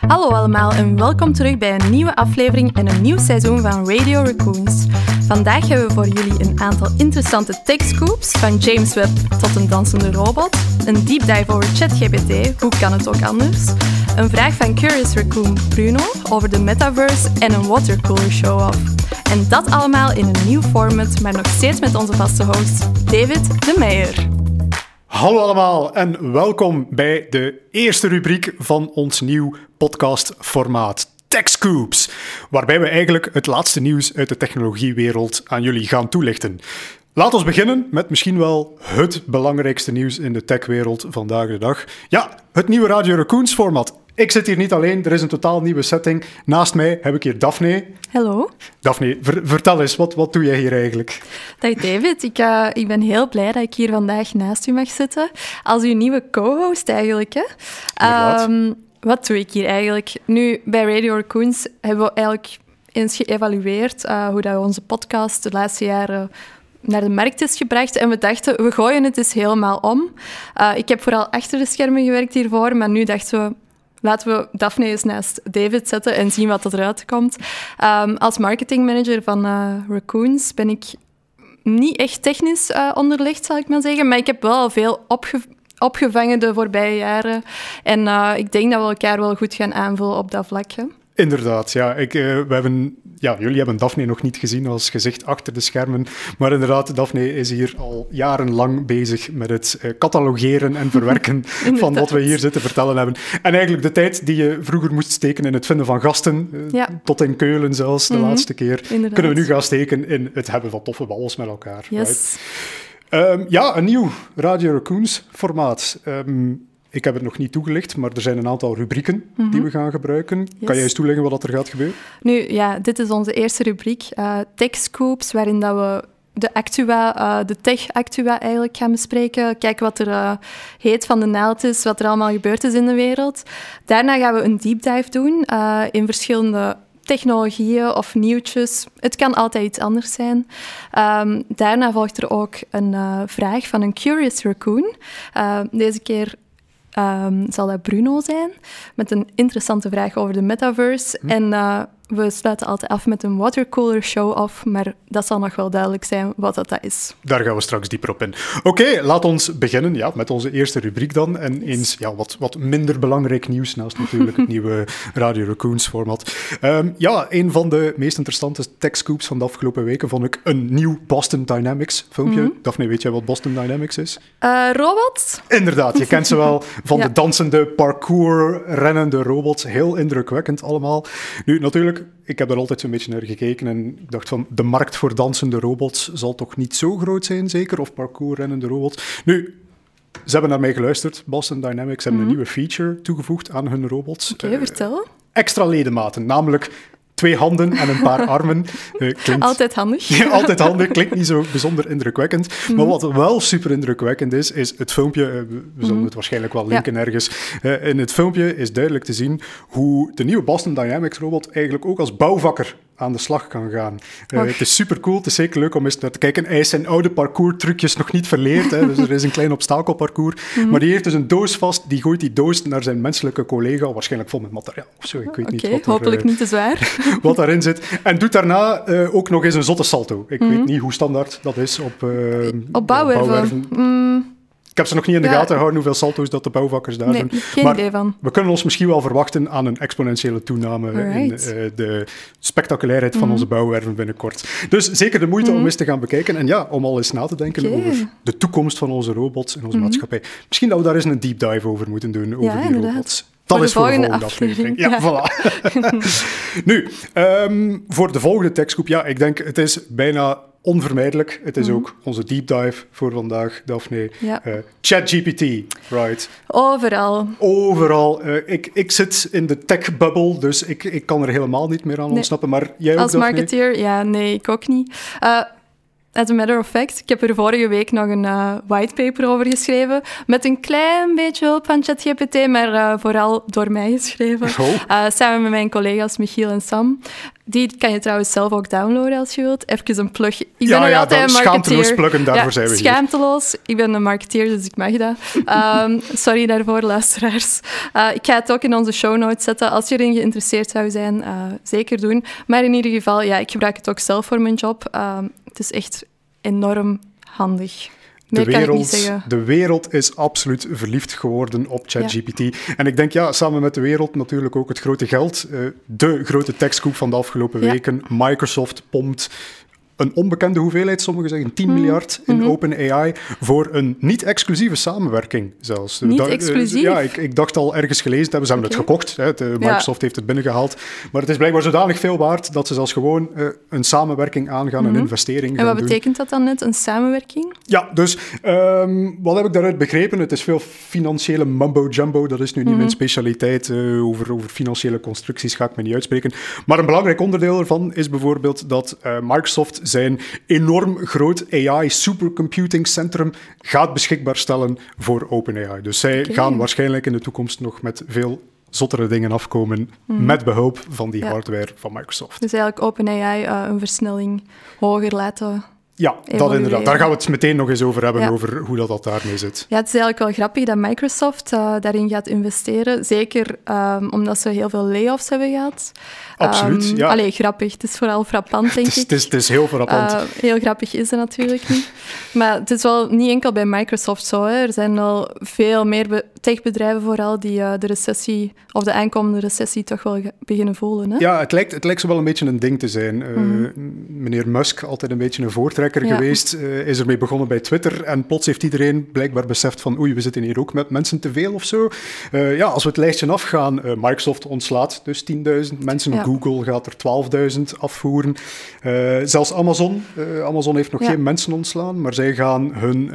Hallo allemaal en welkom terug bij een nieuwe aflevering en een nieuw seizoen van Radio Raccoons. Vandaag hebben we voor jullie een aantal interessante tech scoops, van James Webb tot een dansende robot, een deep dive over ChatGPT, hoe kan het ook anders, een vraag van Curious Raccoon Bruno over de metaverse en een watercooler show-off. En dat allemaal in een nieuw format, maar nog steeds met onze vaste host David de Meijer. Hallo allemaal en welkom bij de eerste rubriek van ons nieuw podcastformaat. Tech Scoops, waarbij we eigenlijk het laatste nieuws uit de technologiewereld aan jullie gaan toelichten. Laten we beginnen met misschien wel het belangrijkste nieuws in de techwereld vandaag de dag. Ja, het nieuwe Radio Raccoons format. Ik zit hier niet alleen, er is een totaal nieuwe setting. Naast mij heb ik hier Daphne. Hallo. Daphne, vertel eens, wat, wat doe jij hier eigenlijk? Dag David, ik, uh, ik ben heel blij dat ik hier vandaag naast u mag zitten. Als uw nieuwe co-host eigenlijk. Hè. Um, wat doe ik hier eigenlijk? Nu, bij Radio Raccoons hebben we eigenlijk eens geëvalueerd uh, hoe dat we onze podcast de laatste jaren naar de markt is gebracht. En we dachten, we gooien het eens helemaal om. Uh, ik heb vooral achter de schermen gewerkt hiervoor, maar nu dachten we, laten we Daphne eens naast David zetten en zien wat eruit komt. Um, als marketingmanager van uh, Raccoons ben ik niet echt technisch uh, onderlegd, zal ik maar zeggen. Maar ik heb wel veel opge opgevangen de voorbije jaren. En ik denk dat we elkaar wel goed gaan aanvullen op dat vlak. Inderdaad, ja. Ik, uh, we hebben, ja. Jullie hebben Daphne nog niet gezien als gezicht achter de schermen. Maar inderdaad, Daphne is hier al jarenlang bezig met het uh, catalogeren en verwerken van wat we hier zitten vertellen hebben. En eigenlijk de tijd die je vroeger moest steken in het vinden van gasten, uh, ja. tot in Keulen zelfs, de mm -hmm. laatste keer, inderdaad. kunnen we nu gaan steken in het hebben van toffe babbels met elkaar. Yes. Right? Um, ja, een nieuw Radio Raccoons formaat. Um, ik heb het nog niet toegelicht, maar er zijn een aantal rubrieken mm -hmm. die we gaan gebruiken. Yes. Kan jij eens toeleggen wat er gaat gebeuren? Nu, ja, dit is onze eerste rubriek, uh, Tech Scoops, waarin dat we de actua, uh, de tech-actua eigenlijk gaan bespreken. Kijken wat er uh, heet van de naald is, wat er allemaal gebeurd is in de wereld. Daarna gaan we een deep dive doen uh, in verschillende technologieën of nieuwtjes. Het kan altijd iets anders zijn. Um, daarna volgt er ook een vraag van een Curious Raccoon. Deze keer um, zal dat Bruno zijn, met een interessante vraag over de metaverse. Hm. En uh, we sluiten altijd af met een watercooler show-off, maar dat zal nog wel duidelijk zijn wat dat is. Daar gaan we straks dieper op in. Oké, okay, laat ons beginnen ja, met onze eerste rubriek dan. En eens ja, wat, wat minder belangrijk nieuws, naast natuurlijk het nieuwe Radio Raccoons format. Um, ja, een van de meest interessante tech scoops van de afgelopen weken vond ik een nieuw Boston Dynamics filmpje. Mm -hmm. Daphne, weet jij wat Boston Dynamics is? Uh, robots? Inderdaad, je kent ze wel van ja. de dansende parkour, rennende robots. Heel indrukwekkend allemaal. Nu, natuurlijk, ik heb daar altijd zo'n beetje naar gekeken en ik dacht van, de markt voor dansende robots zal toch niet zo groot zijn, zeker? Of parkour-rennende robots. Nu, ze hebben naar mij geluisterd, Boston Dynamics, hebben mm -hmm. een nieuwe feature toegevoegd aan hun robots. Oké, okay, uh, vertel. Extra ledematen, namelijk twee handen en een paar armen. Uh, klinkt, altijd handig. Ja, altijd handig. Klinkt niet zo bijzonder indrukwekkend. Mm -hmm. Maar wat wel super indrukwekkend is, is het filmpje. Uh, we zullen mm -hmm. het waarschijnlijk wel linken ja. ergens. Uh, in het filmpje is duidelijk te zien hoe de nieuwe Boston Dynamics robot eigenlijk ook als bouwvakker aan de slag kan gaan. Uh, het is super cool, het is zeker leuk om eens naar te kijken. Hij is zijn oude parcours-trucjes nog niet verleerd, hè, dus er is een klein obstakelparcours. Mm -hmm. Maar die heeft dus een doos vast, die gooit die doos naar zijn menselijke collega, waarschijnlijk vol met materiaal of zo, ik weet okay, niet wat hopelijk er, niet te zwaar. wat daarin zit. En doet daarna uh, ook nog eens een zotte salto. Ik mm -hmm. weet niet hoe standaard dat is op, uh, op bouwwerven. bouwwerven. Mm. Ik heb ze nog niet in de ja. gaten gehouden hoeveel salto's dat de bouwvakkers daar nee, doen. Geen maar idee van. we kunnen ons misschien wel verwachten aan een exponentiële toename Alright. in uh, de spectaculairheid van mm. onze bouwwerven binnenkort. Dus zeker de moeite mm. om eens te gaan bekijken en ja, om al eens na te denken okay. over de toekomst van onze robots en onze mm. maatschappij. Misschien dat we daar eens een deep dive over moeten doen, over ja, die inderdaad. robots. Dat voor is voor de volgende aflevering. Ja, ja. voilà. nu, um, voor de volgende tekstgroep, ja, ik denk het is bijna onvermijdelijk. Het is mm -hmm. ook onze deep dive voor vandaag, Daphne. Ja. Uh, ChatGPT, right? Overal. Overal. Uh, ik, ik zit in de tech-bubble, dus ik, ik kan er helemaal niet meer aan nee. ontsnappen. Maar jij ook, Als Daphne? marketeer, ja, nee, ik ook niet. Uh, as a matter of fact, ik heb er vorige week nog een uh, whitepaper over geschreven. Met een klein beetje hulp van ChatGPT, maar uh, vooral door mij geschreven. Oh. Uh, samen met mijn collega's Michiel en Sam. Die kan je trouwens zelf ook downloaden als je wilt. Even een plug. Ik ben ja, nog ja, altijd een marketeer. Schaamteloos pluggen, daarvoor ja, zijn we Schaamteloos. Ik ben een marketeer, dus ik mag dat. Um, sorry daarvoor, luisteraars. Uh, ik ga het ook in onze show notes zetten. Als je erin geïnteresseerd zou zijn, uh, zeker doen. Maar in ieder geval, ja, ik gebruik het ook zelf voor mijn job. Um, het is echt enorm handig. De wereld, de wereld is absoluut verliefd geworden op ChatGPT. Ja. En ik denk, ja, samen met de wereld natuurlijk ook het grote geld. Uh, de grote techscoop van de afgelopen ja. weken. Microsoft pompt een onbekende hoeveelheid, sommigen zeggen 10 mm. miljard in mm -hmm. OpenAI, voor een niet-exclusieve samenwerking zelfs. Niet da exclusief? Uh, ja, ik, ik, dacht al ergens gelezen hebben, ze hebben okay. het gekocht, hè, de, Microsoft ja. heeft het binnengehaald, maar het is blijkbaar zodanig veel waard dat ze zelfs gewoon uh, een samenwerking aangaan, mm -hmm. een investering En wat betekent dat dan net, een samenwerking? Ja, dus um, wat heb ik daaruit begrepen? Het is veel financiële mumbo-jumbo, dat is nu niet -hmm. mijn specialiteit, uh, over, over financiële constructies ga ik me niet uitspreken, maar een belangrijk onderdeel ervan is bijvoorbeeld dat Microsoft zijn enorm groot AI supercomputing centrum gaat beschikbaar stellen voor OpenAI. Dus zij okay. gaan waarschijnlijk in de toekomst nog met veel zottere dingen afkomen mm. met behulp van die ja. hardware van Microsoft. Dus eigenlijk OpenAI uh, een versnelling hoger laten ja, dat inderdaad. Daar gaan we het meteen nog eens over hebben, ja. over hoe dat, dat daarmee zit. Ja, het is eigenlijk wel grappig dat Microsoft uh, daarin gaat investeren. Zeker um, omdat ze heel veel layoffs hebben gehad. Absoluut, um, ja. Allee, grappig. Het is vooral frappant, denk het is, ik. Het is, het is heel frappant. Uh, heel grappig is het natuurlijk niet. maar het is wel niet enkel bij Microsoft zo. Hè. Er zijn wel veel meer techbedrijven vooral die uh, de recessie, of de aankomende recessie, toch wel beginnen voelen. Hè? Ja, het lijkt, het lijkt zo wel een beetje een ding te zijn. Mm -hmm. Meneer Musk, altijd een beetje een voortrekker ja. geweest, uh, is ermee begonnen bij Twitter. En plots heeft iedereen blijkbaar beseft van oei, we zitten hier ook met mensen te veel of zo. Uh, ja, als we het lijstje afgaan, uh, Microsoft ontslaat dus 10.000 mensen. Ja. Google gaat er 12.000 afvoeren. zelfs Amazon. Amazon heeft nog ja. geen mensen ontslaan, maar zij gaan hun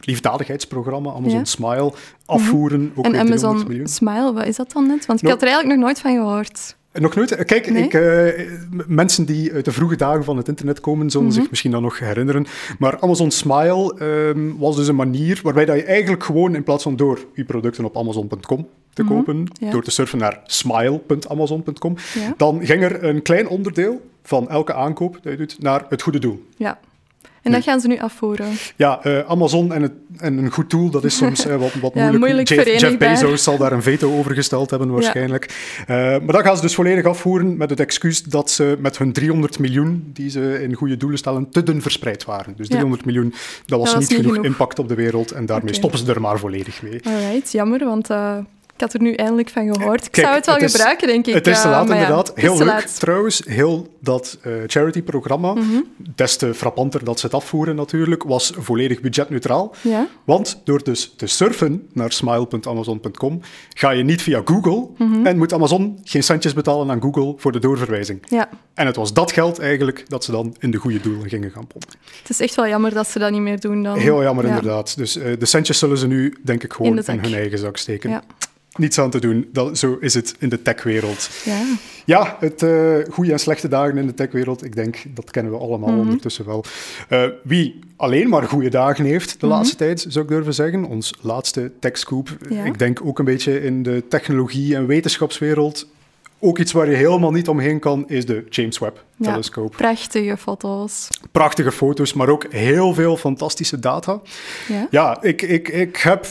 liefdadigheidsprogramma, Amazon. Smile, afvoeren. Mm -hmm. ook en Amazon miljoen. Smile, wat is dat dan net? Want ik had er eigenlijk nog nooit van gehoord. Nog nooit. Kijk, nee? ik, uh, mensen die uit de vroege dagen van het internet komen, zullen mm -hmm. zich misschien dan nog herinneren. Maar Amazon Smile um, was dus een manier waarbij dat je eigenlijk gewoon in plaats van door je producten op Amazon.com te mm -hmm. kopen, ja. door te surfen naar smile.amazon.com, ja. dan ging er een klein onderdeel van elke aankoop dat je doet naar het goede doel. Ja. En dat gaan ze nu afvoeren. Ja, uh, Amazon en, het, en, een goed tool, dat is soms uh, wat, wat ja, moeilijk. moeilijk Jeff, Jeff, Bezos zal daar een veto over gesteld hebben waarschijnlijk. Ja. Uh, maar dat gaan ze dus volledig afvoeren met het excuus dat ze met hun 300 miljoen die ze in goede doelen stellen, te dun verspreid waren. Dus 300 ja. miljoen, dat was, dat niet, niet genoeg, genoeg, impact op de wereld en daarmee okay. stoppen ze er maar volledig mee. Alright, jammer, want ik had er nu eindelijk van gehoord. Ik Kijk, zou het wel het gebruiken, denk ik. Het is te laat, uh, inderdaad. Ja, heel leuk, laat. trouwens. Heel dat uh, charity-programma, mm -hmm. des te frappanter dat ze het afvoeren natuurlijk, was volledig budgetneutraal. Ja. Want door dus te surfen naar smile.amazon.com, ga je niet via Google mm -hmm. en moet Amazon geen centjes betalen aan Google voor de doorverwijzing. Ja. En het was dat geld eigenlijk dat ze dan in de goede doelen gingen gaan pompen. Het is echt wel jammer dat ze dat niet meer doen dan. Heel jammer, ja. inderdaad. Dus uh, de centjes zullen ze nu, denk ik, gewoon in, in hun eigen zak steken. Ja niets aan te doen. Dat, zo is het in de techwereld. Ja, ja het uh, goede en slechte dagen in de techwereld, ik denk, dat kennen we allemaal mm -hmm. ondertussen wel. Uh, wie alleen maar goede dagen heeft de mm -hmm. laatste tijd, zou ik durven zeggen, ons laatste techscoop, ja. ik denk ook een beetje in de technologie- en wetenschapswereld, ook iets waar je helemaal niet omheen kan, is de James Webb-telescoop. Ja, prachtige foto's. Prachtige foto's, maar ook heel veel fantastische data. Ja, ja ik, ik, ik heb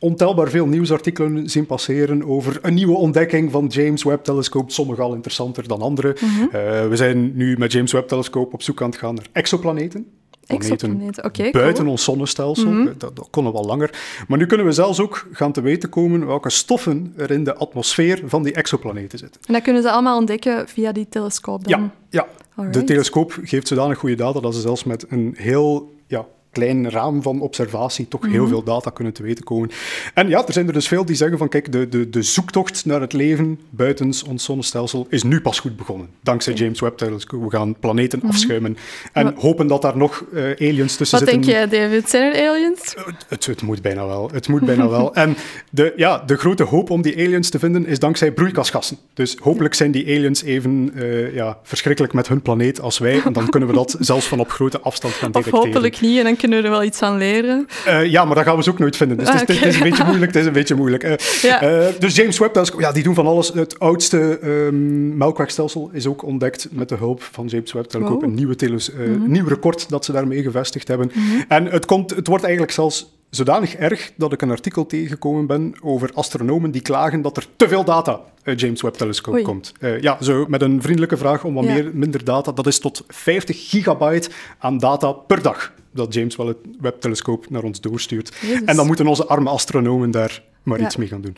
ontelbaar veel nieuwsartikelen zien passeren over een nieuwe ontdekking van James Webb-telescoop. Sommige al interessanter dan andere. Mm -hmm. uh, we zijn nu met James Webb-telescoop op zoek aan het gaan naar exoplaneten. Exoplaneten, okay, buiten cool. ons zonnestelsel. Mm -hmm. dat, dat kon al langer. Maar nu kunnen we zelfs ook gaan te weten komen welke stoffen er in de atmosfeer van die exoplaneten zitten. En dat kunnen ze allemaal ontdekken via die telescoop dan? Ja, ja. de telescoop geeft zodanig goede data dat ze zelfs met een heel ja, klein raam van observatie toch heel veel data kunnen te weten komen. En ja, er zijn er dus veel die zeggen van kijk, de, de, de zoektocht naar het leven buiten ons zonnestelsel is nu pas goed begonnen. Dankzij James Webb Telescope. We gaan planeten afschuimen en hopen dat daar nog eh, aliens tussen Wat zitten. denk jij, David? Zijn er aliens? Het, het moet bijna wel. Het moet bijna wel. En de, ja, de grote hoop om die aliens te vinden is dankzij broeikasgassen. Dus hopelijk zijn die aliens even eh, ja, verschrikkelijk met hun planeet als wij. En dan kunnen we dat zelfs van op grote afstand gaan Of detecteren. hopelijk niet, en dan kunnen we er wel iets van leren. Eh, ja, maar dat gaan we ze ook nooit vinden. Dus Ah, het, is, het is een beetje moeilijk. Het is een beetje moeilijk. Eh, Ja. dus James Webb Telescope, ja, die doen van alles. Het oudste ehm melkwegstelsel is ook ontdekt met de hulp van James Webb Telescope. Wow. Een nieuwe teles, eh, nieuw record dat ze daarmee gevestigd hebben. En het, komt, het wordt eigenlijk zelfs zodanig erg dat ik een artikel tegengekomen ben over astronomen die klagen dat er te veel data uit James Webb Telescope Oei. komt. Ja, zo met een vriendelijke vraag om wat Ja. meer, minder data. Dat is tot 50 gigabyte aan data per dag dat James Webb Telescope naar ons doorstuurt. Jezus. En dan moeten onze arme astronomen daar maar Ja. iets mee gaan doen.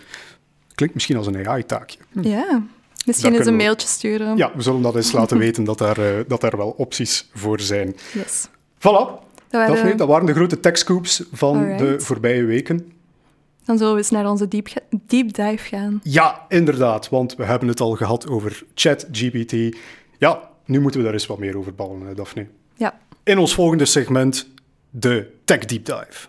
Klinkt misschien als een AI-taakje. Ja. Misschien eens een we- mailtje sturen. Ja, we zullen dat eens laten weten dat daar, eh, dat daar wel opties voor zijn. Yes. Voilà, Dat waren- Daphne, dat waren de grote tech-scoops van Alright. de voorbije weken. Dan zullen we eens naar onze deep, deep dive gaan. Ja, inderdaad, want we hebben het al gehad over ChatGPT. Ja, nu moeten we daar eens wat meer over ballen, Daphne. Ja. In ons volgende segment, de Tech Deep Dive.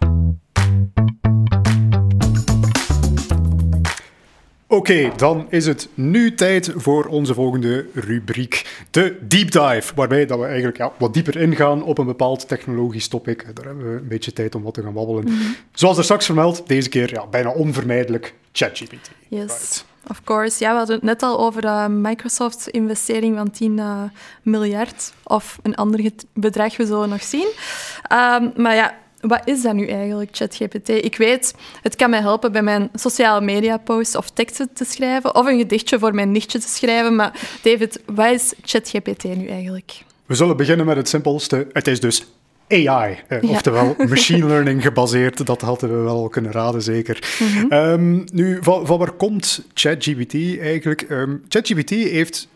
Oké, dan is het nu tijd voor onze volgende rubriek, de Deep Dive. Waarbij dat we eigenlijk ja, wat dieper ingaan op een bepaald technologisch topic. Daar hebben we een beetje tijd om wat te gaan babbelen. Zoals er straks vermeld, deze keer ja, bijna onvermijdelijk ChatGPT. Yes. Right. Of course. Ja, we hadden het net al over uh, Microsoft's investering van 10 uh, miljard. Of een ander bedrag, we zullen nog zien. Um, maar ja, wat is dat nu eigenlijk, ChatGPT? Ik weet, het kan mij helpen bij mijn sociale media posts of teksten te schrijven. Of een gedichtje voor mijn nichtje te schrijven. Maar David, wat is ChatGPT nu eigenlijk? We zullen beginnen met het simpelste. Het is dus AI, eh, Ja. oftewel machine learning gebaseerd. Dat hadden we wel kunnen raden, zeker. Ehm, nu, van, van waar komt ChatGPT eigenlijk? Ehm, ChatGPT heeft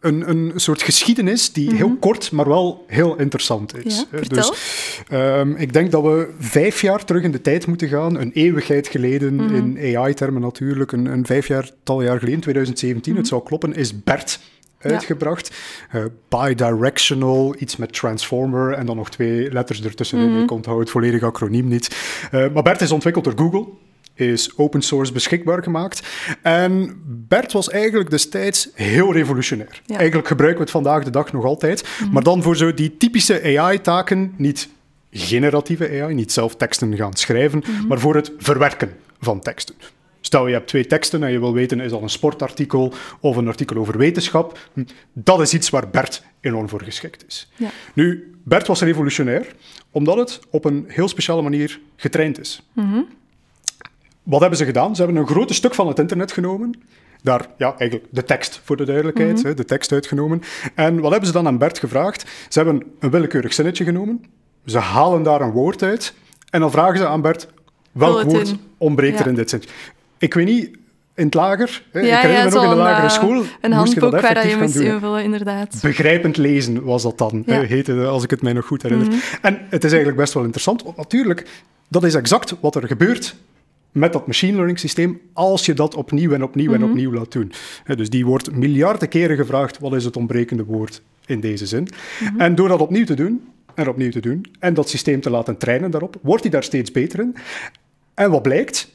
een, een soort geschiedenis die heel kort, maar wel heel interessant is. Ja, vertel. Dus ehm, ik denk dat we vijf jaar terug in de tijd moeten gaan. Een eeuwigheid geleden, in AI-termen natuurlijk. Een, een vijfjaartal jaar geleden, 2017, het zou kloppen, is BERT uitgebracht. Eh, bidirectional, iets met transformer en dan nog twee letters ertussenin. Ik onthoud het volledige acroniem niet. Eh, maar BERT is ontwikkeld door Google is open source beschikbaar gemaakt. En BERT was eigenlijk destijds heel revolutionair. Ja. Eigenlijk gebruiken we het vandaag de dag nog altijd, maar dan voor zo die typische AI-taken, niet generatieve AI, niet zelf teksten gaan schrijven, maar voor het verwerken van teksten. Stel, je hebt twee teksten en je wil weten, is dat een sportartikel of een artikel over wetenschap? Dat is iets waar BERT enorm voor geschikt is. Ja. Nu, BERT was revolutionair, omdat het op een heel speciale manier getraind is. Wat hebben ze gedaan? Ze hebben een groot stuk van het internet genomen. Daar, ja, eigenlijk de tekst voor de duidelijkheid, hè, de tekst uitgenomen. En wat hebben ze dan aan Bert gevraagd? Ze hebben een willekeurig zinnetje genomen. Ze halen daar een woord uit. En dan vragen ze aan Bert, welk woord ontbreekt er in dit zin? Ik weet niet, in het lager, Ja, ik herinner ja, me nog in de lagere eh, school, Een dat handboek waar je moest invullen, inderdaad. Begrijpend lezen was dat dan, Ja. heette, als ik het mij nog goed herinner. Mhm. En het is eigenlijk best wel interessant, want natuurlijk, dat is exact wat er gebeurt met dat machine learning systeem als je dat opnieuw en opnieuw Mhm. en opnieuw laat doen. Dus die wordt miljarden keren gevraagd, wat is het ontbrekende woord in deze zin? Mhm. En door dat opnieuw te doen, en opnieuw te doen, en dat systeem te laten trainen daarop, wordt hij daar steeds beter in. En wat blijkt?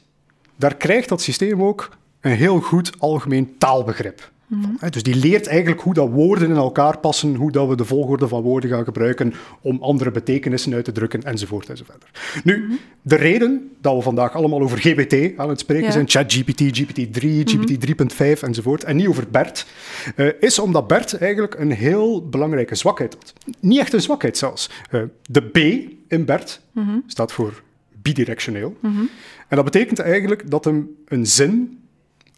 Daar krijgt dat systeem ook een heel goed algemeen taalbegrip. Hè, Dus die leert eigenlijk hoe dat woorden in elkaar passen, hoe dat we de volgorde van woorden gaan gebruiken om andere betekenissen uit te drukken, enzovoort enzovoort. Nu, de reden dat we vandaag allemaal over GBT aan het spreken Ja. zijn, ChatGPT, GPT-3, GPT 3.5 enzovoort, en niet over BERT, eh, is omdat BERT eigenlijk een heel belangrijke zwakheid had. Niet echt een zwakheid zelfs. Eh, de B in BERT staat voor bidirectioneel. En dat betekent eigenlijk dat hem een zin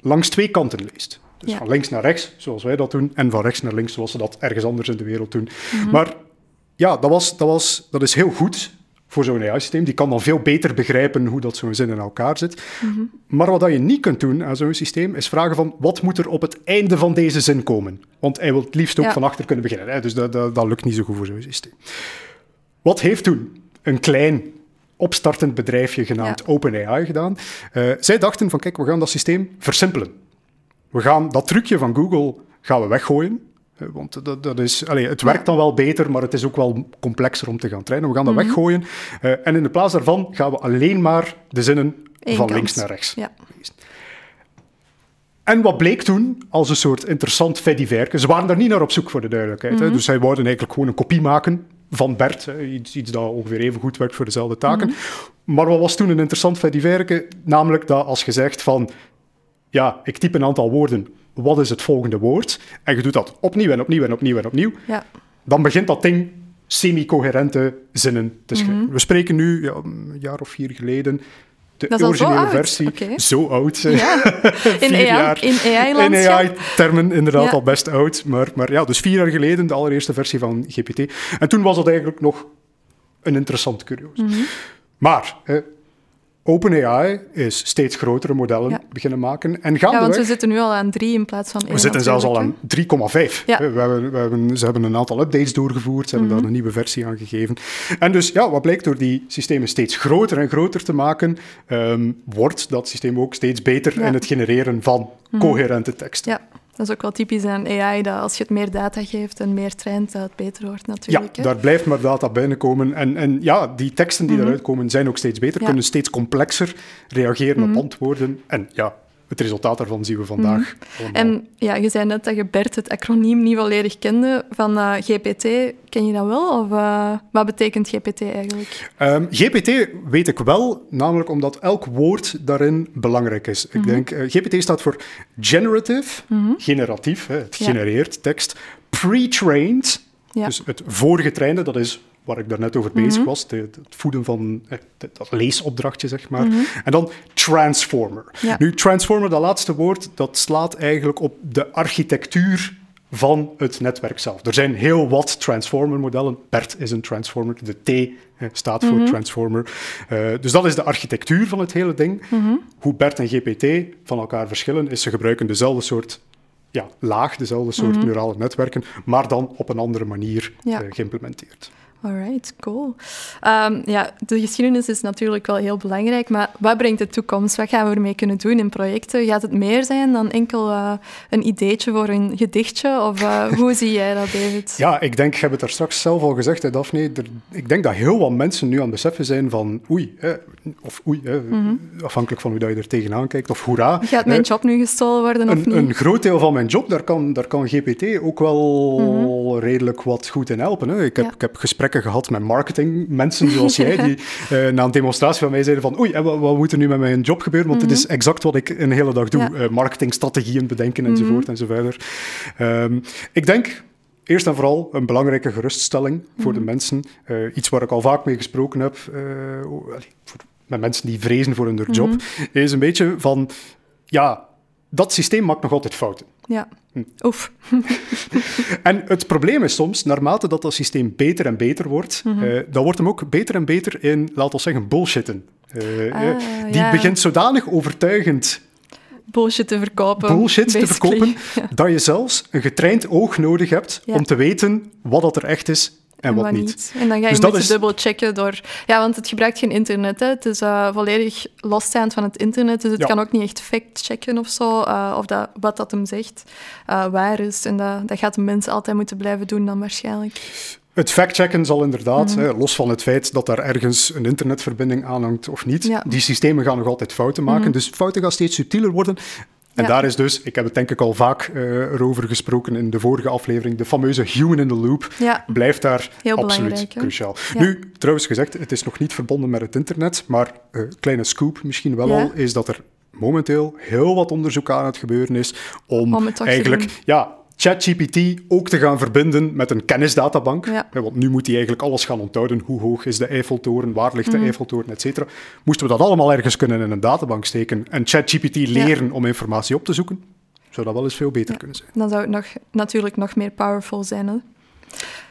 langs twee kanten leest. Dus Ja. van links naar rechts, zoals wij dat doen, en van rechts naar links, zoals ze dat ergens anders in de wereld doen. Maar ja, dat, was, dat, was, dat is heel goed voor zo'n AI-systeem. Die kan dan veel beter begrijpen hoe dat zo'n zin in elkaar zit. Maar wat dat je niet kunt doen aan zo'n systeem, is vragen van wat moet er op het einde van deze zin komen? Want hij wil het liefst ook Ja. van achter kunnen beginnen. Hè? Dus dat, dat, dat lukt niet zo goed voor zo'n systeem. Wat heeft toen een klein opstartend bedrijfje genaamd OpenAI gedaan? Uh, zij dachten van, kijk, we gaan dat systeem versimpelen. We gaan dat trucje van Google gaan we weggooien. Want dat, dat is, allez, het werkt dan wel beter, maar het is ook wel complexer om te gaan trainen. We gaan dat mhm. weggooien. Uh, en in de plaats daarvan gaan we alleen maar de zinnen van links naar rechts ja. En wat bleek toen als een soort interessant fediverke? Ze waren daar niet naar op zoek voor de duidelijkheid. hè? Mhm. Dus zij wouden eigenlijk gewoon een kopie maken van Bert. Hè? Iets, iets dat ongeveer even goed werkt voor dezelfde taken. Mhm. Maar wat was toen een interessant fediverke? Namelijk dat als je zegt van... Ja, ik typ een aantal woorden. Wat is het volgende woord? En je doet dat opnieuw en opnieuw en opnieuw en opnieuw. Ja. Dan begint dat ding semi-coherente zinnen te schrijven. Mhm. We spreken nu, ja, een jaar of vier geleden, de originele versie. Zo oud. Ja. In AI-land. In AI-termen inderdaad al best oud. Maar, maar ja, dus vier jaar geleden de allereerste versie van GPT. En toen was dat eigenlijk nog een interessant curieus. Mhm. Maar OpenAI is steeds grotere modellen beginnen maken. En ja, want we zitten nu al aan 3 in plaats van 1. We zitten zelfs al aan 3,5. Ja. We, hebben, we hebben, ze hebben een aantal updates doorgevoerd, ze hebben daar mhm. een nieuwe versie aan gegeven. En dus ja, wat blijkt door die systemen steeds groter en groter te maken, um, wordt dat systeem ook steeds beter in het genereren van mhm. coherente teksten. Ja. Dat is ook wel typisch aan AI, dat als je het meer data geeft en meer traint, dat het beter wordt natuurlijk. Ja, daar blijft maar data binnenkomen. En, en ja, die teksten die mm eruit komen zijn ook steeds beter, kunnen steeds complexer reageren op mhm. antwoorden. En ja, het resultaat daarvan zien we vandaag. Mm. En ja, je zei net dat je Bert het acroniem niet volledig kende van uh, eh, GPT. Ken je dat wel? Of uh, wat betekent GPT eigenlijk? Um, ehm, GPT weet ik wel, namelijk omdat elk woord daarin belangrijk is. Ik mhm. denk, uh, eh, GPT staat voor generative, mm generatief, hè, het genereert tekst. Pre-trained, ja. dus het voorgetrainde, dat is waar ik daarnet over bezig mhm. was, het voeden van eh, dat leesopdrachtje, zeg maar. Mhm. En dan transformer. Nu, transformer, dat laatste woord, dat slaat eigenlijk op de architectuur van het netwerk zelf. Er zijn heel wat transformer-modellen. BERT is een transformer, de T eh, staat voor mhm. transformer. Uh, dus dat is de architectuur van het hele ding. Hoe BERT en GPT van elkaar verschillen, is ze gebruiken dezelfde soort ja, laag, dezelfde soort neurale netwerken, maar dan op een andere manier ja. geïmplementeerd. Alright, cool. Um, ja, de geschiedenis is natuurlijk wel heel belangrijk, maar wat brengt de toekomst? Wat gaan we ermee kunnen doen in projecten? Gaat het meer zijn dan enkel uh, een ideetje voor een gedichtje? Of uh, hoe zie jij dat, David? Ja, ik denk, heb het er straks zelf al gezegd, hè, Daphne. Er, ik denk dat heel wat mensen nu aan het beseffen zijn van oei, hè, of oei, hè, mhm. afhankelijk van hoe dat je er tegenaan kijkt, of hoera. Gaat mijn job nu gestolen worden een, of niet? Een groot deel van mijn job, daar kan, daar kan GPT ook wel mhm. redelijk wat goed in helpen. Hè. Ik heb, ik heb gesprekken gehad met marketingmensen zoals jij, die uh, na een demonstratie van mij zeiden van oei, wat, wat moet er nu met mijn job gebeuren? Want mm dit is exact wat ik een hele dag doe. Ja. Uh, marketingstrategieën bedenken enzovoort mm enzovoort. Um, ik denk eerst en vooral een belangrijke geruststelling voor de mhm. mensen. Uh, iets waar ik al vaak mee gesproken heb, voor, met mensen die vrezen voor hun job, mhm. is een beetje van, ja, dat systeem maakt nog altijd fouten. Ja. Oef. en het probleem is soms, naarmate dat dat systeem beter en beter wordt, mm dan wordt hem ook beter en beter in, laten we zeggen, bullshitten. Uh, ah, die begint zodanig overtuigend bullshit te verkopen. Bullshit te verkopen, dat je zelfs een getraind oog nodig hebt om te weten wat dat er echt is en, wat, niet. En dan ga je dus met dubbel checken door... Ja, want het gebruikt geen internet. Hè. Het is uh, volledig losstaand van het internet. Dus het kan ook niet echt fact-checken of zo. Uh, of dat, wat dat hem zegt uh, waar is. En dat, dat gaat de mens altijd moeten blijven doen dan waarschijnlijk. Het factchecken zal inderdaad, mhm. hè, los van het feit dat daar ergens een internetverbinding aanhangt of niet, die systemen gaan nog altijd fouten maken. Mhm. Dus fouten gaan steeds subtieler worden. En daar is dus, ik heb het denk ik al vaak uh, erover gesproken in de vorige aflevering, de fameuze human in the loop. Blijft daar absoluut cruciaal. Nu, trouwens gezegd, het is nog niet verbonden met het internet, maar uh, kleine scoop misschien wel al, is dat er momenteel heel wat onderzoek aan het gebeuren is om, om eigenlijk ja, ChatGPT ook te gaan verbinden met een kennisdatabank. Ja. Want nu moet hij eigenlijk alles gaan onthouden. Hoe hoog is de Eiffeltoren? Waar ligt de mm. Eiffeltoren? Et cetera. Moesten we dat allemaal ergens kunnen in een databank steken en ChatGPT leren om informatie op te zoeken? Zou dat wel eens veel beter kunnen zijn. Dan zou het nog, natuurlijk nog meer powerful zijn. Hè?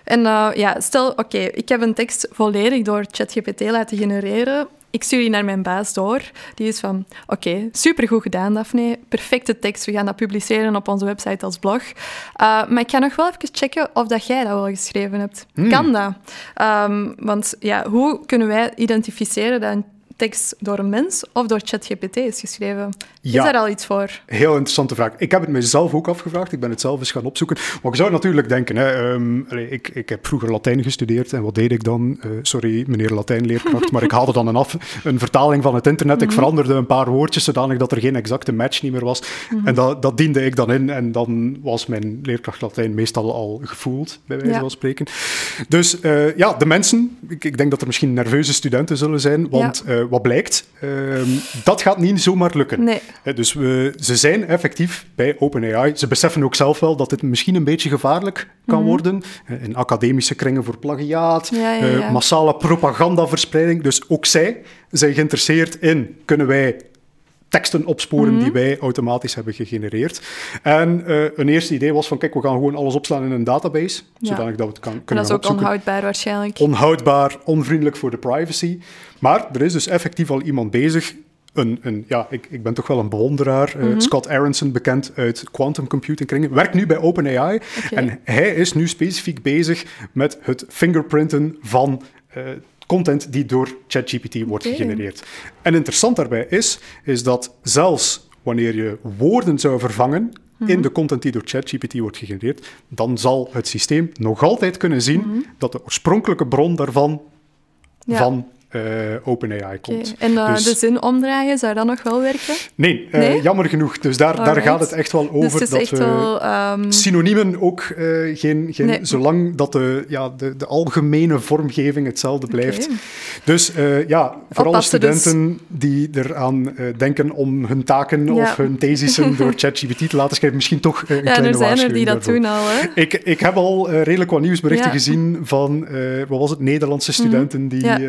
En uh, ja, stel, oké, ik heb een tekst volledig door ChatGPT laten genereren. Ik stuur die naar mijn baas door. Die is van, oké, supergoed gedaan, Daphne. Perfecte tekst, we gaan dat publiceren op onze website als blog. Uh, maar ik ga nog wel even checken of dat jij dat wel geschreven hebt. Hmm. Kan dat? Um, want ja, hoe kunnen wij identificeren dat een tekst door een mens of door ChatGPT is geschreven? Ja. Is daar al iets voor? Heel interessante vraag. Ik heb het mezelf ook afgevraagd. Ik ben het zelf eens gaan opzoeken. Maar je zou natuurlijk denken, hè, um, allee, ik, ik heb vroeger Latijn gestudeerd en wat deed ik dan? Uh, sorry, meneer Latijnleerkracht, maar ik haalde dan een, af, een vertaling van het internet. Ik veranderde een paar woordjes zodanig dat er geen exacte match niet meer was. En dat, dat diende ik dan in en dan was mijn leerkracht Latijn meestal al gevoeld, bij wijze Ja. van spreken. Dus uh, ja, de mensen, ik, ik, denk dat er misschien nerveuze studenten zullen zijn, want Ja. uh, wat blijkt, ehm, dat gaat niet zomaar lukken. Nee. Dus we, ze zijn effectief bij OpenAI. Ze beseffen ook zelf wel dat dit misschien een beetje gevaarlijk kan worden. Eh, In academische kringen voor plagiaat, Mhm. Ja, ja, eh, ja. massale propagandaverspreiding. Dus ook zij zijn geïnteresseerd in, kunnen wij teksten opsporen Mhm. die wij automatisch hebben gegenereerd. En eh, een eerste idee was van, kijk, we gaan gewoon alles opslaan in een database, Ja. zodanig dat we het kan, En kunnen dat is ook opzoeken onhoudbaar waarschijnlijk. onhoudbaar, onvriendelijk voor de privacy. Maar er is dus effectief al iemand bezig. Een, een, ja, ik, ik ben toch wel een bewonderaar. Eh, Mhm. Scott Aronson, bekend uit quantum computing kringen, werkt nu bij OpenAI. En hij is nu specifiek bezig met het fingerprinten van eh, content die door ChatGPT wordt gegenereerd. En interessant daarbij is, is dat zelfs wanneer je woorden zou vervangen Mhm. in de content die door ChatGPT wordt gegenereerd, dan zal het systeem nog altijd kunnen zien dat de oorspronkelijke bron daarvan Mhm. Ja. van eh, OpenAI komt. En uh, Dus- de zin omdraaien, zou dat nog wel werken? Nee, eh, Nee? jammer genoeg. Dus daar, daar gaat het echt wel over. dus het is dat echt we wel... ehm, Synoniemen ook eh, geen, geen Nee. zolang dat de, ja, de, de algemene vormgeving hetzelfde blijft. Dus eh, ja, voor alle dus. studenten die eraan eh, denken om hun taken Ja. of hun thesissen door ChatGPT te laten schrijven, misschien toch eh, een ja, kleine er zijn er die dat daarvoor. doen al, hè? Ik, ik heb al eh, redelijk wat nieuwsberichten Ja. gezien van, eh, wat was het, Nederlandse studenten die Ja.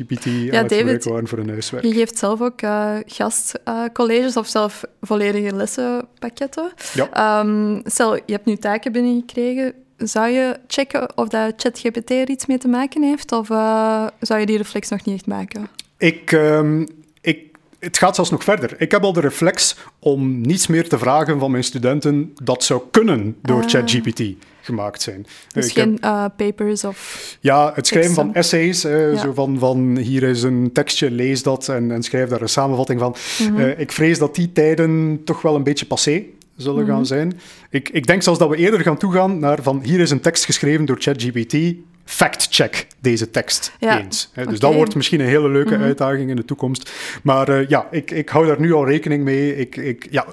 Eh, ChatGPT aan het David, waren voor hun huiswerk. Je geeft zelf ook uh, gastcolleges of zelf volledige lessenpakketten. Ja. Ehm, stel, je hebt nu taken binnengekregen. Zou je checken of dat ChatGPT er iets mee te maken heeft? Of uh, zou je die reflex nog niet echt maken? Ik, um, ik, het gaat zelfs nog verder. Ik heb al de reflex om niets meer te vragen van mijn studenten dat zou kunnen door Ah. ChatGPT gemaakt zijn. Dus Ik geen heb- uh, papers of... ja, het schrijven van essays, eh, Ja. zo van, van hier is een tekstje, lees dat en, en schrijf daar een samenvatting van. Mhm. Eh, ik vrees dat die tijden toch wel een beetje passé zullen Mhm. gaan zijn. Ik, ik denk zelfs dat we eerder gaan toegaan naar van hier is een tekst geschreven door ChatGPT, fact-check deze tekst Ja, eens. Dus dat wordt misschien een hele leuke Mhm. uitdaging in de toekomst. Maar eh, ja, ik, ik hou daar nu al rekening mee. Ik, ik, ja,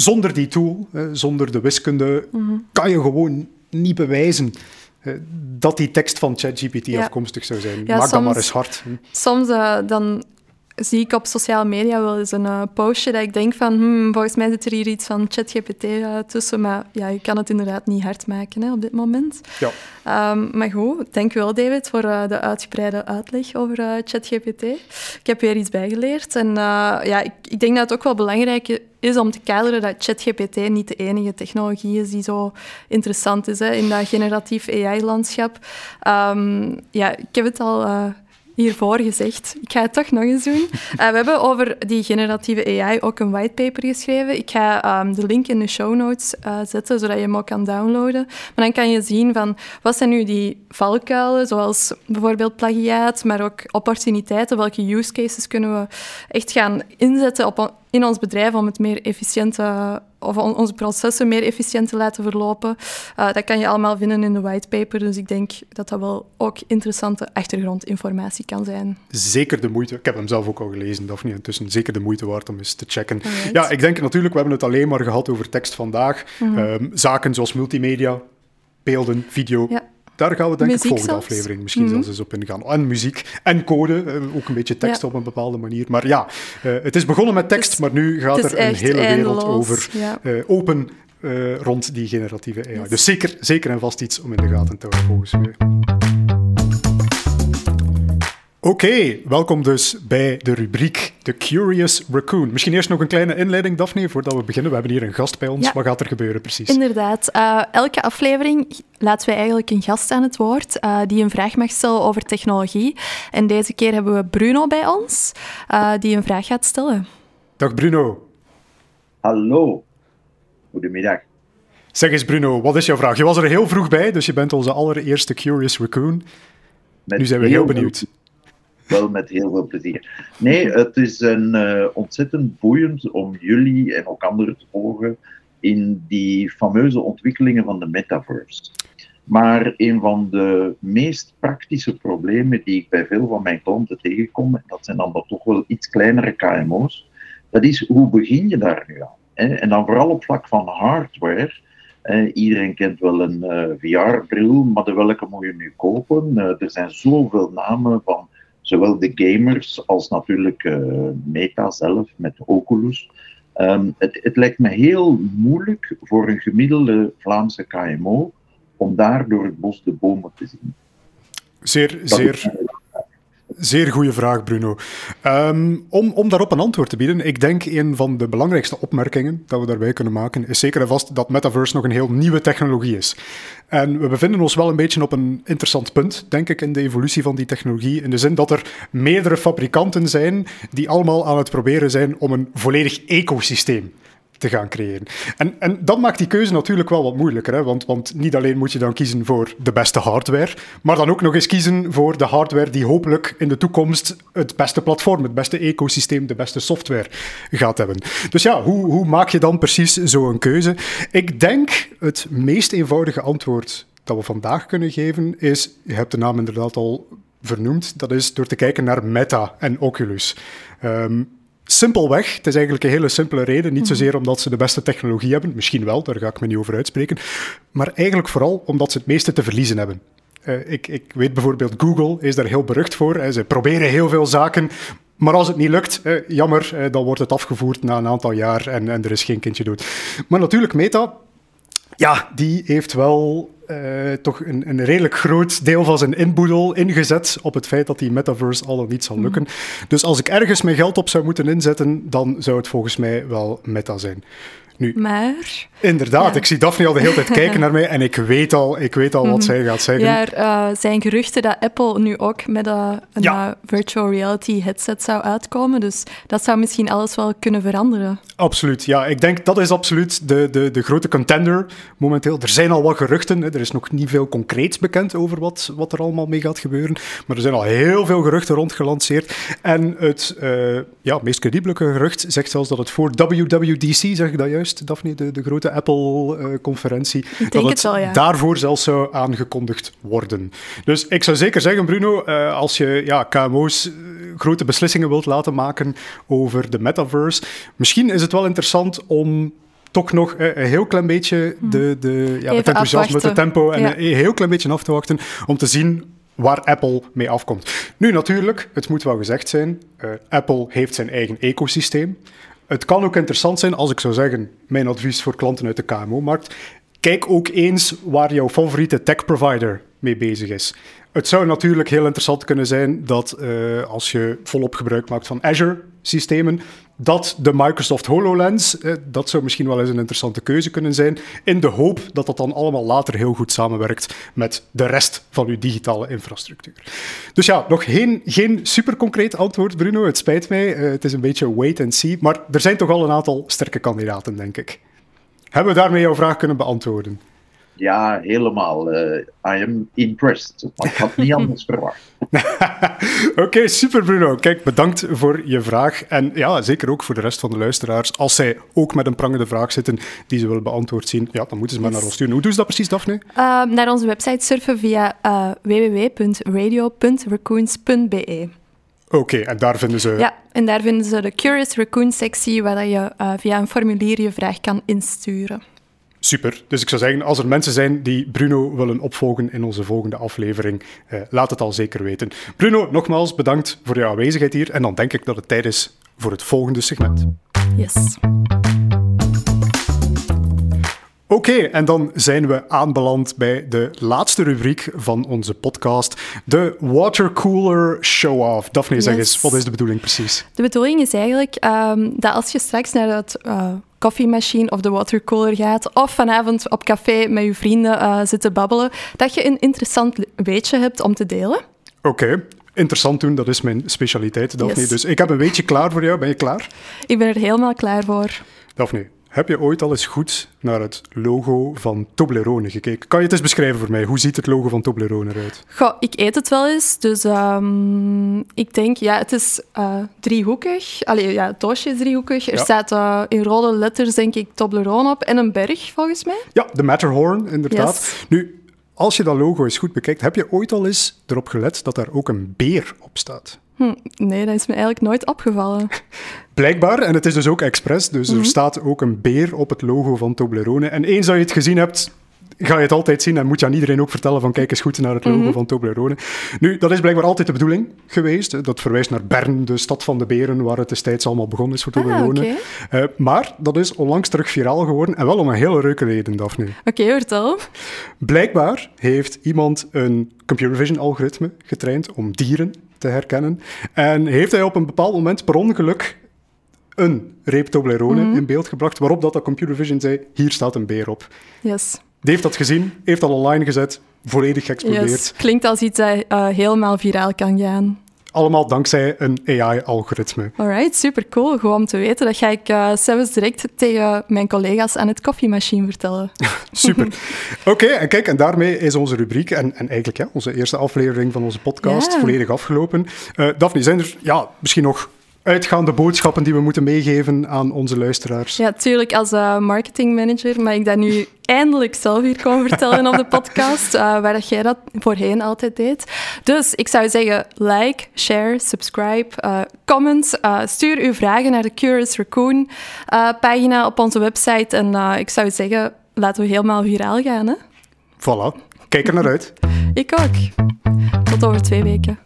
zonder die tool, zonder de wiskunde, Mhm. kan je gewoon niet bewijzen eh, dat die tekst van ChatGPT Ja. afkomstig zou zijn. Ja, Maak dat maar eens hard. Soms uh, dan zie ik op sociale media wel eens een uh, postje dat ik denk van, hmm, volgens mij zit er hier iets van ChatGPT uh, tussen, maar ja, je kan het inderdaad niet hard maken hè, op dit moment. Ja. Um, maar goed, dank u wel David voor uh, de uitgebreide uitleg over ChatGPT. Ik heb weer iets bijgeleerd en ja, ik, ik denk dat het ook wel belangrijk is om te kaderen dat ChatGPT niet de enige technologie is die zo interessant is hè, in dat generatief AI-landschap. Um, ja, ik heb het al hiervoor gezegd. Ik ga het toch nog eens doen. Uh, we hebben over die generatieve AI ook een whitepaper geschreven. Ik ga um, de link in de show notes uh, zetten, zodat je hem ook kan downloaden. Maar dan kan je zien van wat zijn nu die valkuilen, zoals bijvoorbeeld plagiaat, maar ook opportuniteiten. Welke use cases kunnen we echt gaan inzetten op, in ons bedrijf om het meer efficiënt of onze processen meer efficiënt te laten verlopen. Uh, dat kan je allemaal vinden in de whitepaper. Dus ik denk dat dat wel ook interessante achtergrondinformatie kan zijn. Zeker de moeite. Ik heb hem zelf ook al gelezen, Daphne. Intussen zeker de moeite waard om eens te checken. Ja, ik denk natuurlijk, we hebben het alleen maar gehad over tekst vandaag. Mhm. Um, zaken zoals multimedia, beelden, video. Ja. Daar gaan we denk ik volgende zelfs. aflevering misschien Mhm. zelfs eens op ingaan. En muziek en code, eh, ook een beetje tekst Ja. op een bepaalde manier. Maar ja, uh, het is begonnen met tekst, maar nu gaat er een hele wereld eindeloos, over ja. uh, open uh, rond die generatieve AI. Yes. Dus zeker, zeker en vast iets om in de gaten te houden volgens mij. Oké, welkom dus bij de rubriek The Curious Raccoon. Misschien eerst nog een kleine inleiding, Daphne, voordat we beginnen. We hebben hier een gast bij ons. Wat gaat er gebeuren precies? Inderdaad. Uh, elke aflevering laten wij eigenlijk een gast aan het woord uh, die een vraag mag stellen over technologie. En deze keer hebben we Bruno bij ons, uh, die een vraag gaat stellen. Dag Bruno. Hallo. Goedemiddag. Zeg eens Bruno, wat is jouw vraag? Je was er heel vroeg bij, dus je bent onze allereerste Curious Raccoon. Met nu zijn we heel benieuwd wel met heel veel plezier. Nee, het is een, uh, ontzettend boeiend om jullie en ook anderen te volgen in die fameuze ontwikkelingen van de metaverse. Maar een van de meest praktische problemen die ik bij veel van mijn klanten tegenkom, en dat zijn dan toch wel iets kleinere KMO's, dat is hoe begin je daar nu aan? En dan vooral op vlak van hardware. iedereen kent wel een eh, VR-bril, maar de welke moet je nu kopen? Uh, er zijn zoveel namen van zowel de gamers als natuurlijk uh, Meta zelf met Oculus. Um, het, het, lijkt me heel moeilijk voor een gemiddelde Vlaamse KMO om daar door het bos de bomen te zien. Zeer, zeer, Zeer goede vraag, Bruno. Ehm, om, om daarop een antwoord te bieden, ik denk een van de belangrijkste opmerkingen dat we daarbij kunnen maken, is zeker en vast dat metaverse nog een heel nieuwe technologie is. En we bevinden ons wel een beetje op een interessant punt, denk ik, in de evolutie van die technologie. In de zin dat er meerdere fabrikanten zijn die allemaal aan het proberen zijn om een volledig ecosysteem te gaan creëren. En, en dat maakt die keuze natuurlijk wel wat moeilijker, hè? Want, want niet alleen moet je dan kiezen voor de beste hardware, maar dan ook nog eens kiezen voor de hardware die hopelijk in de toekomst het beste platform, het beste ecosysteem, de beste software gaat hebben. Dus ja, hoe, hoe maak je dan precies zo'n keuze? Ik denk het meest eenvoudige antwoord dat we vandaag kunnen geven is, je hebt de naam inderdaad al vernoemd, dat is door te kijken naar Meta en Oculus. Um, Simpelweg, het is eigenlijk een hele simpele reden. Niet mhm. zozeer omdat ze de beste technologie hebben, misschien wel, daar ga ik me niet over uitspreken. Maar eigenlijk vooral omdat ze het meeste te verliezen hebben. Uh, ik, ik, weet bijvoorbeeld, Google is daar heel berucht voor. Hè. Ze proberen heel veel zaken, maar als het niet lukt, eh, jammer, eh, dan wordt het afgevoerd na een aantal jaar en, en er is geen kindje dood. Maar natuurlijk, Meta, ja, die heeft wel uh, toch een, een, redelijk groot deel van zijn inboedel ingezet op het feit dat die metaverse al niet zal lukken. Mhm. Dus als ik ergens mijn geld op zou moeten inzetten, dan zou het volgens mij wel meta zijn. Nu, maar... Inderdaad, ik zie Daphne al de hele tijd kijken naar mij en ik weet al, ik weet al wat mhm. zij gaat zeggen. Ja, er uh, zijn geruchten dat Apple nu ook met een, een virtual reality headset zou uitkomen, dus dat zou misschien alles wel kunnen veranderen. Absoluut, ja. Ik denk dat is absoluut de, de, de grote contender momenteel. Er zijn al wat geruchten, hè. er is nog niet veel concreets bekend over wat, wat er allemaal mee gaat gebeuren, maar er zijn al heel veel geruchten rondgelanceerd. En het uh, ja, meest credibele gerucht zegt zelfs dat het voor WWDC, zeg ik dat juist, Daphne, de, de grote Apple-conferentie, dat het, het daarvoor zelfs zou aangekondigd worden. Dus ik zou zeker zeggen, Bruno, uh, als je ja, KMO's eh, grote beslissingen wilt laten maken over de metaverse, misschien is het wel interessant om toch nog een heel klein beetje hmm. de, de, ja, het enthousiasme, het tempo en een heel klein beetje af te wachten om te zien waar Apple mee afkomt. Nu natuurlijk, het moet wel gezegd zijn, Apple heeft zijn eigen ecosysteem. Het kan ook interessant zijn als ik zou zeggen, mijn advies voor klanten uit de KMO-markt, kijk ook eens waar jouw favoriete tech provider mee bezig is. Het zou natuurlijk heel interessant kunnen zijn dat uh, als je volop gebruik maakt van Azure-systemen, dat de Microsoft HoloLens, uh, dat zou misschien wel eens een interessante keuze kunnen zijn, in de hoop dat dat dan allemaal later heel goed samenwerkt met de rest van uw digitale infrastructuur. Dus ja, nog geen, geen super concreet antwoord, Bruno. Het spijt mij. Uh, het is een beetje wait and see. Maar er zijn toch al een aantal sterke kandidaten, denk ik. Hebben we daarmee jouw vraag kunnen beantwoorden? Ja, helemaal. Uh, I am impressed. Ik had niet anders verwacht. Oké, super Bruno. Kijk, bedankt voor je vraag. En ja, zeker ook voor de rest van de luisteraars. Als zij ook met een prangende vraag zitten die ze willen beantwoord zien, ja, dan moeten ze maar naar ons sturen. Hoe doen ze dat precies, Daphne? Uh, naar onze website surfen via uh, www.radio.raccoons.be. Oké, en daar vinden ze... Ja, en daar vinden ze de Curious Raccoon sectie, waar je via een formulier je vraag kan insturen. Super. Dus ik zou zeggen, als er mensen zijn die Bruno willen opvolgen in onze volgende aflevering, eh, laat het al zeker weten. Bruno, nogmaals bedankt voor jouw aanwezigheid hier. En dan denk ik dat het tijd is voor het volgende segment. Yes. Oké, en dan zijn we aanbeland bij de laatste rubriek van onze podcast, de Watercooler Show-Off. Daphne, zeg eens, wat is de bedoeling precies? De bedoeling is eigenlijk um, dat als je straks naar het uh, koffiemachine of de watercooler gaat, of vanavond op café met je vrienden uh, zit te babbelen, dat je een interessant weetje hebt om te delen. Oké, interessant doen, dat is mijn specialiteit, Daphne. Yes. Dus ik heb een weetje klaar voor jou. Ben je klaar? Ik ben er helemaal klaar voor. Daphne, heb je ooit al eens goed naar het logo van Toblerone gekeken? Kan je het eens beschrijven voor mij? Hoe ziet het logo van Toblerone eruit? Goh, ik eet het wel eens, dus um, ik denk, ja, het is uh, driehoekig. Allee, ja, het doosje is driehoekig. Er ja. staat uh, in rode letters, denk ik, Toblerone op en een berg, volgens mij. Ja, de Matterhorn, inderdaad. Yes. Nu, als je dat logo eens goed bekijkt, heb je ooit al eens erop gelet dat daar ook een beer op staat? Hm, nee, dat is me eigenlijk nooit opgevallen. Blijkbaar, en het is dus ook expres, dus mm -hmm. er staat ook een beer op het logo van Toblerone. En eens dat je het gezien hebt, ga je het altijd zien en moet je aan iedereen ook vertellen van kijk eens goed naar het logo mm -hmm. van Toblerone. Nu, dat is blijkbaar altijd de bedoeling geweest. Dat verwijst naar Bern, de stad van de beren, waar het destijds allemaal begonnen is voor Toblerone. Ah, okay. uh, maar dat is onlangs terug viraal geworden en wel om een hele leuke reden, Daphne. Oké, okay, vertel. Blijkbaar heeft iemand een computer vision algoritme getraind om dieren te herkennen. En heeft hij op een bepaald moment per ongeluk een reep Toblerone mm -hmm. in beeld gebracht, waarop dat de computer vision zei, hier staat een beer op. Yes. Die heeft dat gezien, heeft dat online gezet, volledig geëxplodeerd. Yes. Klinkt als iets dat uh, helemaal viraal kan gaan. Allemaal dankzij een AI-algoritme. Alright, super cool. Gewoon om te weten. Dat ga ik uh, zelfs direct tegen mijn collega's aan het koffiemachine vertellen. super. Oké, okay, en kijk, en daarmee is onze rubriek en, en eigenlijk ja, onze eerste aflevering van onze podcast ja. volledig afgelopen. Uh, Daphne, zijn er ja, misschien nog uitgaande boodschappen die we moeten meegeven aan onze luisteraars? Ja, tuurlijk. Als uh, marketingmanager mag ik dat nu eindelijk zelf hier komen vertellen op de podcast, uh, waar dat jij dat voorheen altijd deed. Dus ik zou zeggen, like, share, subscribe, uh, comment. stuur uw vragen naar de Curious Raccoon pagina op onze website. En ik zou zeggen, laten we helemaal viraal gaan. Hè? Voilà. Kijk er naar uit. ik ook. Tot over twee weken.